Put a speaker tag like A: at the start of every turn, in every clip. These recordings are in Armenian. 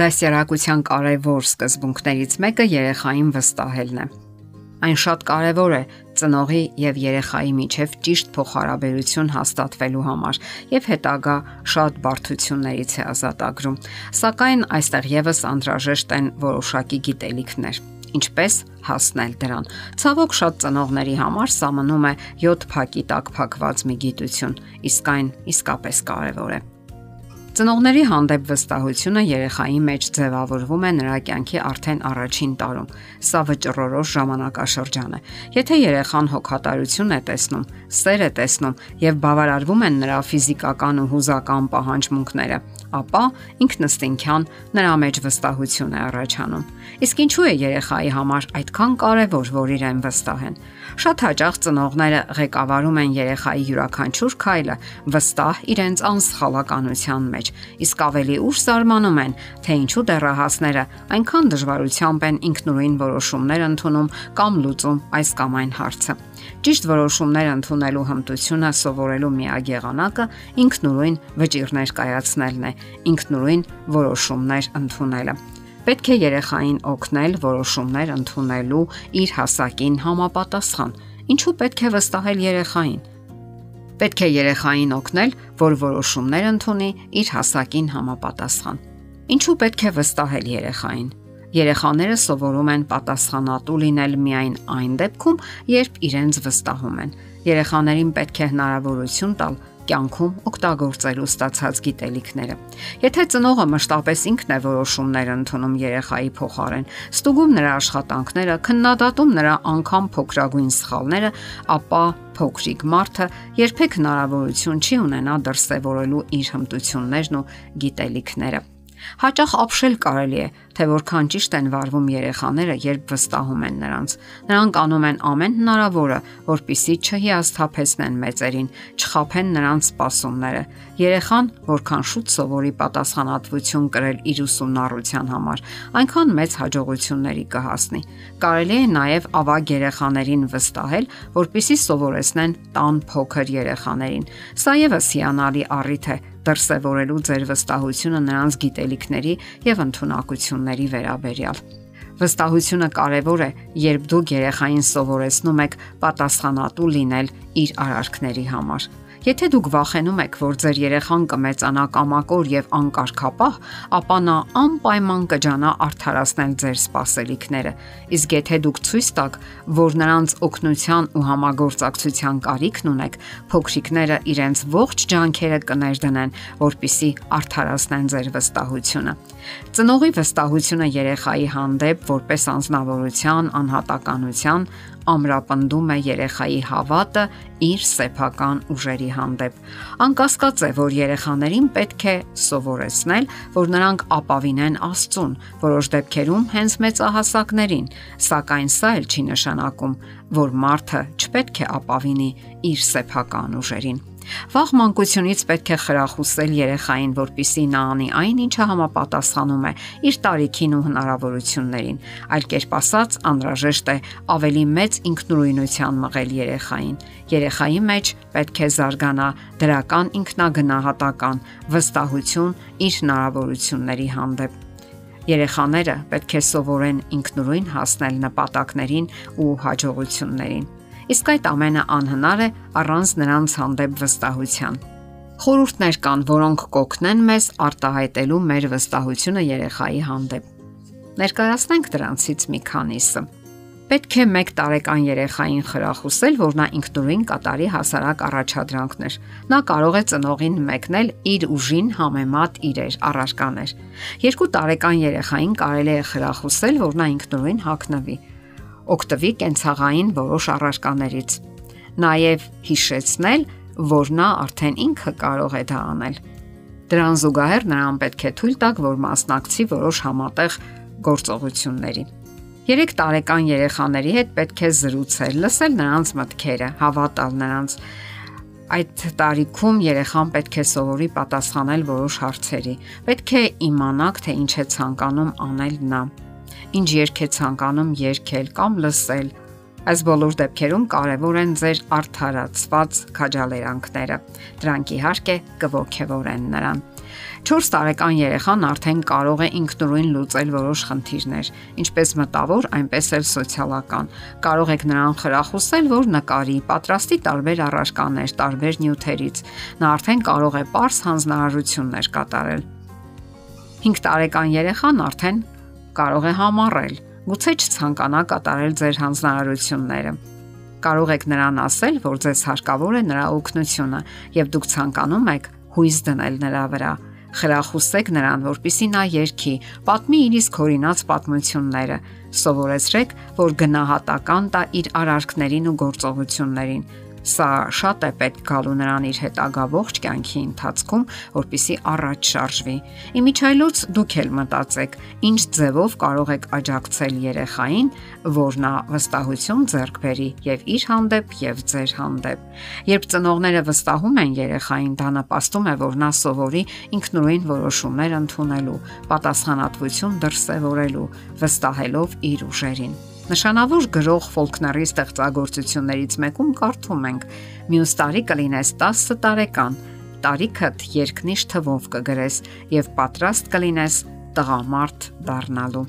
A: Դասյարակության կարևոր սկզբունքներից մեկը երեխային վստահելն է։ Այն շատ կարևոր է ծնողի եւ երեխայի միջև ճիշտ փոխհարաբերություն հաստատվելու համար եւ հետագա շատ բարդություններից է ազատագրում։ Սակայն այստեղ եւս անհրաժեշտ են որոշակի գիտելիքներ ինչպես հասնել դրան։ Ցավոք շատ ծնողների համար սա մնում է 7 փակի տակ փակված մի գիտություն, իսկ այն իսկապես կարևոր է։ Ծնողների հանդեպ վստահությունը երեխայի մեջ ձևավորվում է նրա կյանքի արդեն առաջին տարում։ Սա վճռորոշ ժամանակաշրջան է։ Եթե երեխան հոգատարություն է տեսնում, սեր է տեսնում եւ բավարարվում են նրա ֆիզիկական ու հուզական պահանջմունքները, ապա ինքնըստինքյան նրա մեջ վստահություն է առաջանում։ Իսկ ինչու է երեխայի համար այդքան կարևոր, որ իրեն վստահեն։ Շատ հաճախ ծնողները ղեկավարում են երեխայի յուրաքանչյուր քայլը վստահ իրենց անսխալականության մեջ, իսկ ավելի ուշ զարմանում են, թե ինչու դեռահասները այնքան դժվարությամբ են ինքնուրույն որոշումներ ընդունում կամ լուծում այս կամ այն հարցը։ Ճիշտ որոշումներ ընդունելու հմտությունը սովորելու միակ եղանակը ինքնուրույն վճիրներ կայացնելն է, ինքնուրույն որոշումներ ընդունելը։ Պետք է երեխային օգնել որոշումներ ընդունելու իր հասակին համապատասխան։ Ինչու պետք է վստահել երեխային։ Պետք է երեխային օգնել, որ որոշումներ ընդունի իր հասակին համապատասխան։ Ինչու պետք է վստահել երեխային։ Երեխաները սովորում են պատասխանատու լինել միայն այն դեպքում, երբ իրենց վստահում են։ Երեխաներին պետք է հնարավորություն տալ կյանքում օգտագործելու ստացած գիտելիքները։ Եթե ծնողը մշտապես ինքն է որոշումներ ընդունում երեխայի փոխարեն, ստուգում նրա աշխատանքները, քննադատում նրա անգամ փոքրագույն սխալները, ապա փոքրիկ մարդը երբեք հնարավորություն չի ունենա դրսևորելու իր հմտություններն ու գիտելիքները։ Հաճախ ապշել կարելի է, թե որքան ճիշտ են վարվում երեխաները, երբ վստահում են նրանց։ Նրանք անում են ամեն հնարավորը, որpիսի չհիասթափեսնեն մեծերին, չխափեն նրանց սպասումները։ Երեխան, որքան շուտ սովորի պատասխանատվություն կրել իր ուսումնառության համար, այնքան մեծ հաջողությունների կհասնի։ Կարելի է նաև ավագ երեխաներին վստահել, որpիսի սովորեցնեն տան փոքր երեխաներին։ Սա եւս հիանալի առիթ է դրսևորելու ձեր վստահությունը նրանց գիտելիքների եւ ընտունակությունների վերաբերյալ։ Վստահությունը կարևոր է, երբ դուք երեխային սովորեցնում եք պատասխանատու լինել իր արարքների համար։ Եթե դուք վախենում եք, որ ձեր երեխան կմեծանա կամակոր եւ անկարգապահ, ապա նա անպայման կջանա արդարացնել ձեր սպասելիքները։ Իսկ եթե դուք ցույց տաք, որ նրանց օգնության ու համագործակցության կարիքն ունեք, փոքրիկները իրենց ողջ ջանքերը կներդնեն, որpիսի արդարացնեն ձեր վստահությունը։ Ծնողի վստահությունը երեխայի հանդեպ որպես անznավորության, անհատականության ամրապնդում է երեխայի հավատը իր սեփական ուժերի հանդեպ։ Անկասկած է, որ երեխաներին պետք է սովորեցնել, որ նրանք ապավինեն Աստծուն, որոշ դեպքերում հենց մեծահասակներին, սակայն սա էլ չի նշանակում, որ մարդը չպետք է ապավինի իր սեփական ուժերին։ Վաղ մանկությունից պետք է խրախուսել երեխային, որpիսի նա անի այն, ինչը համապատասխանում է իր տարիքին ու հնարավորություններին։ Այլ կերպ ասած, անհրաժեշտ է ավելի մեծ ինքնուրույնության մղել երեխային։ Երեխայի մեջ պետք է զարգանա դրական ինքնագնահատական վստահություն իր հնարավորությունների հանդեպ Երեխաները պետք է սովորեն ինքնուրույն հասնել նպատակներին ու հաջողություններին իսկ այդ ամենը անհնար է առանց նրանց հանդեպ վստահության։ Խորհուրդներ կան, որոնք կօգնեն մեզ արտահայտելու մեր վստահությունը երեխայի հանդեպ։ Ներկայացնենք դրանցից մի քանիսը։ Պետք է 1 տարեկան երեխային խրախուսել, որ նա ինքնուրույն կատարի հասարակ առաջադրանքներ։ Նա կարող է ծնողին մեկնել իր ուժին համեմատ իրեր առարկաներ։ 2 տարեկան երեխային կարելի է խրախուսել, որ նա ինքնուրույն հագնվի օգտվի կենցաղային որոշ առարկաներից։ Նաև հիշեցնել, որ նա արդեն ինքը կարող է դա անել։ Դրան զուգահեռ նրան պետք է թույլ տալ, որ մասնակցի որոշ համատեղ գործողությունների։ 3 տարեկան երեխաների հետ պետք է զրուցել, լսել նրանց մտքերը, հավատալ նրանց։ Այդ տարիքում երեխան պետք է սովորի պատասխանել որոշ հարցերի։ Պետք է իմանաք, թե ինչ է ցանկանում անել նա ինչ երգ է ցանկանում երգել կամ լսել։ Այս բոլոր դեպքերում կարևոր են ձեր արդարացված քաջալերանքները։ Դրանք իհարկե կողքեվորեն նրան։ 4 տարեկան երեխան արդեն կարող է ինքնուրույն լուծել որոշ խնդիրներ, ինչպես մտավոր, այնպես էլ սոցիալական։ Կարող եք նրան խրախուսել, որ նկարի, պատրաստի տարբեր առարկաներ, տարբեր նյութերից։ Նա արդեն կարող է པարս հանձնարարություններ կատարել։ 5 տարեկան երեխան արդեն կարող է համառել, գուցե չցանկանա կատարել ձեր հանձնարարությունները կարող եք նրան ասել, որ ձեզ հարկավոր է նրա օգնությունը եւ դուք ցանկանում եք հույս դնել նրա վրա խրախուսեք նրան, որpիսի նա երկի, պատմի իր իսկ օրինաց պատմությունները, սովորեցրեք, որ գնահատական տա իր արարքներին ու գործողություններին, Սա շատ է պետք գալու նրան իր հետագա ողջ կյանքի ընթացքում, որpիսի առաջ շարժվի։ Իմիջայլոց դուք էլ մտածեք, ինչ ձևով կարող եք աջակցել երեխային, որ նա վստահություն ձեռք բերի եւ իր հանդեպ եւ ձեր հանդեպ։ Երբ ծնողները վստահում են երեխային, դա նպաստում է, որ նա սովորի ինքնուրույն որոշումներ ընդունելու, պատասխանատվություն դրսևորելու, վստահելով իր ուժերին։ Նշանավոր գրող Ֆոլկների ստեղծագործություններից մեկում կարդում ենք. Մյուս տարի կլինես 10 տարեկան, տարիքդ երկնիշ թվով կգրես եւ պատրաստ կլինես տղամարդ դառնալու։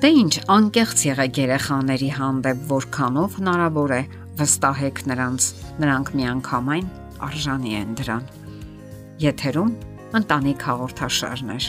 A: Դե ինչ անկեղծ եղեք երեխաների հանդեպ, որքանով հնարավոր է վստահեք նրանց, նրանք միանգամայն արժանի են դրան։ Եթերում ընտանիք հաղորդաշարներ։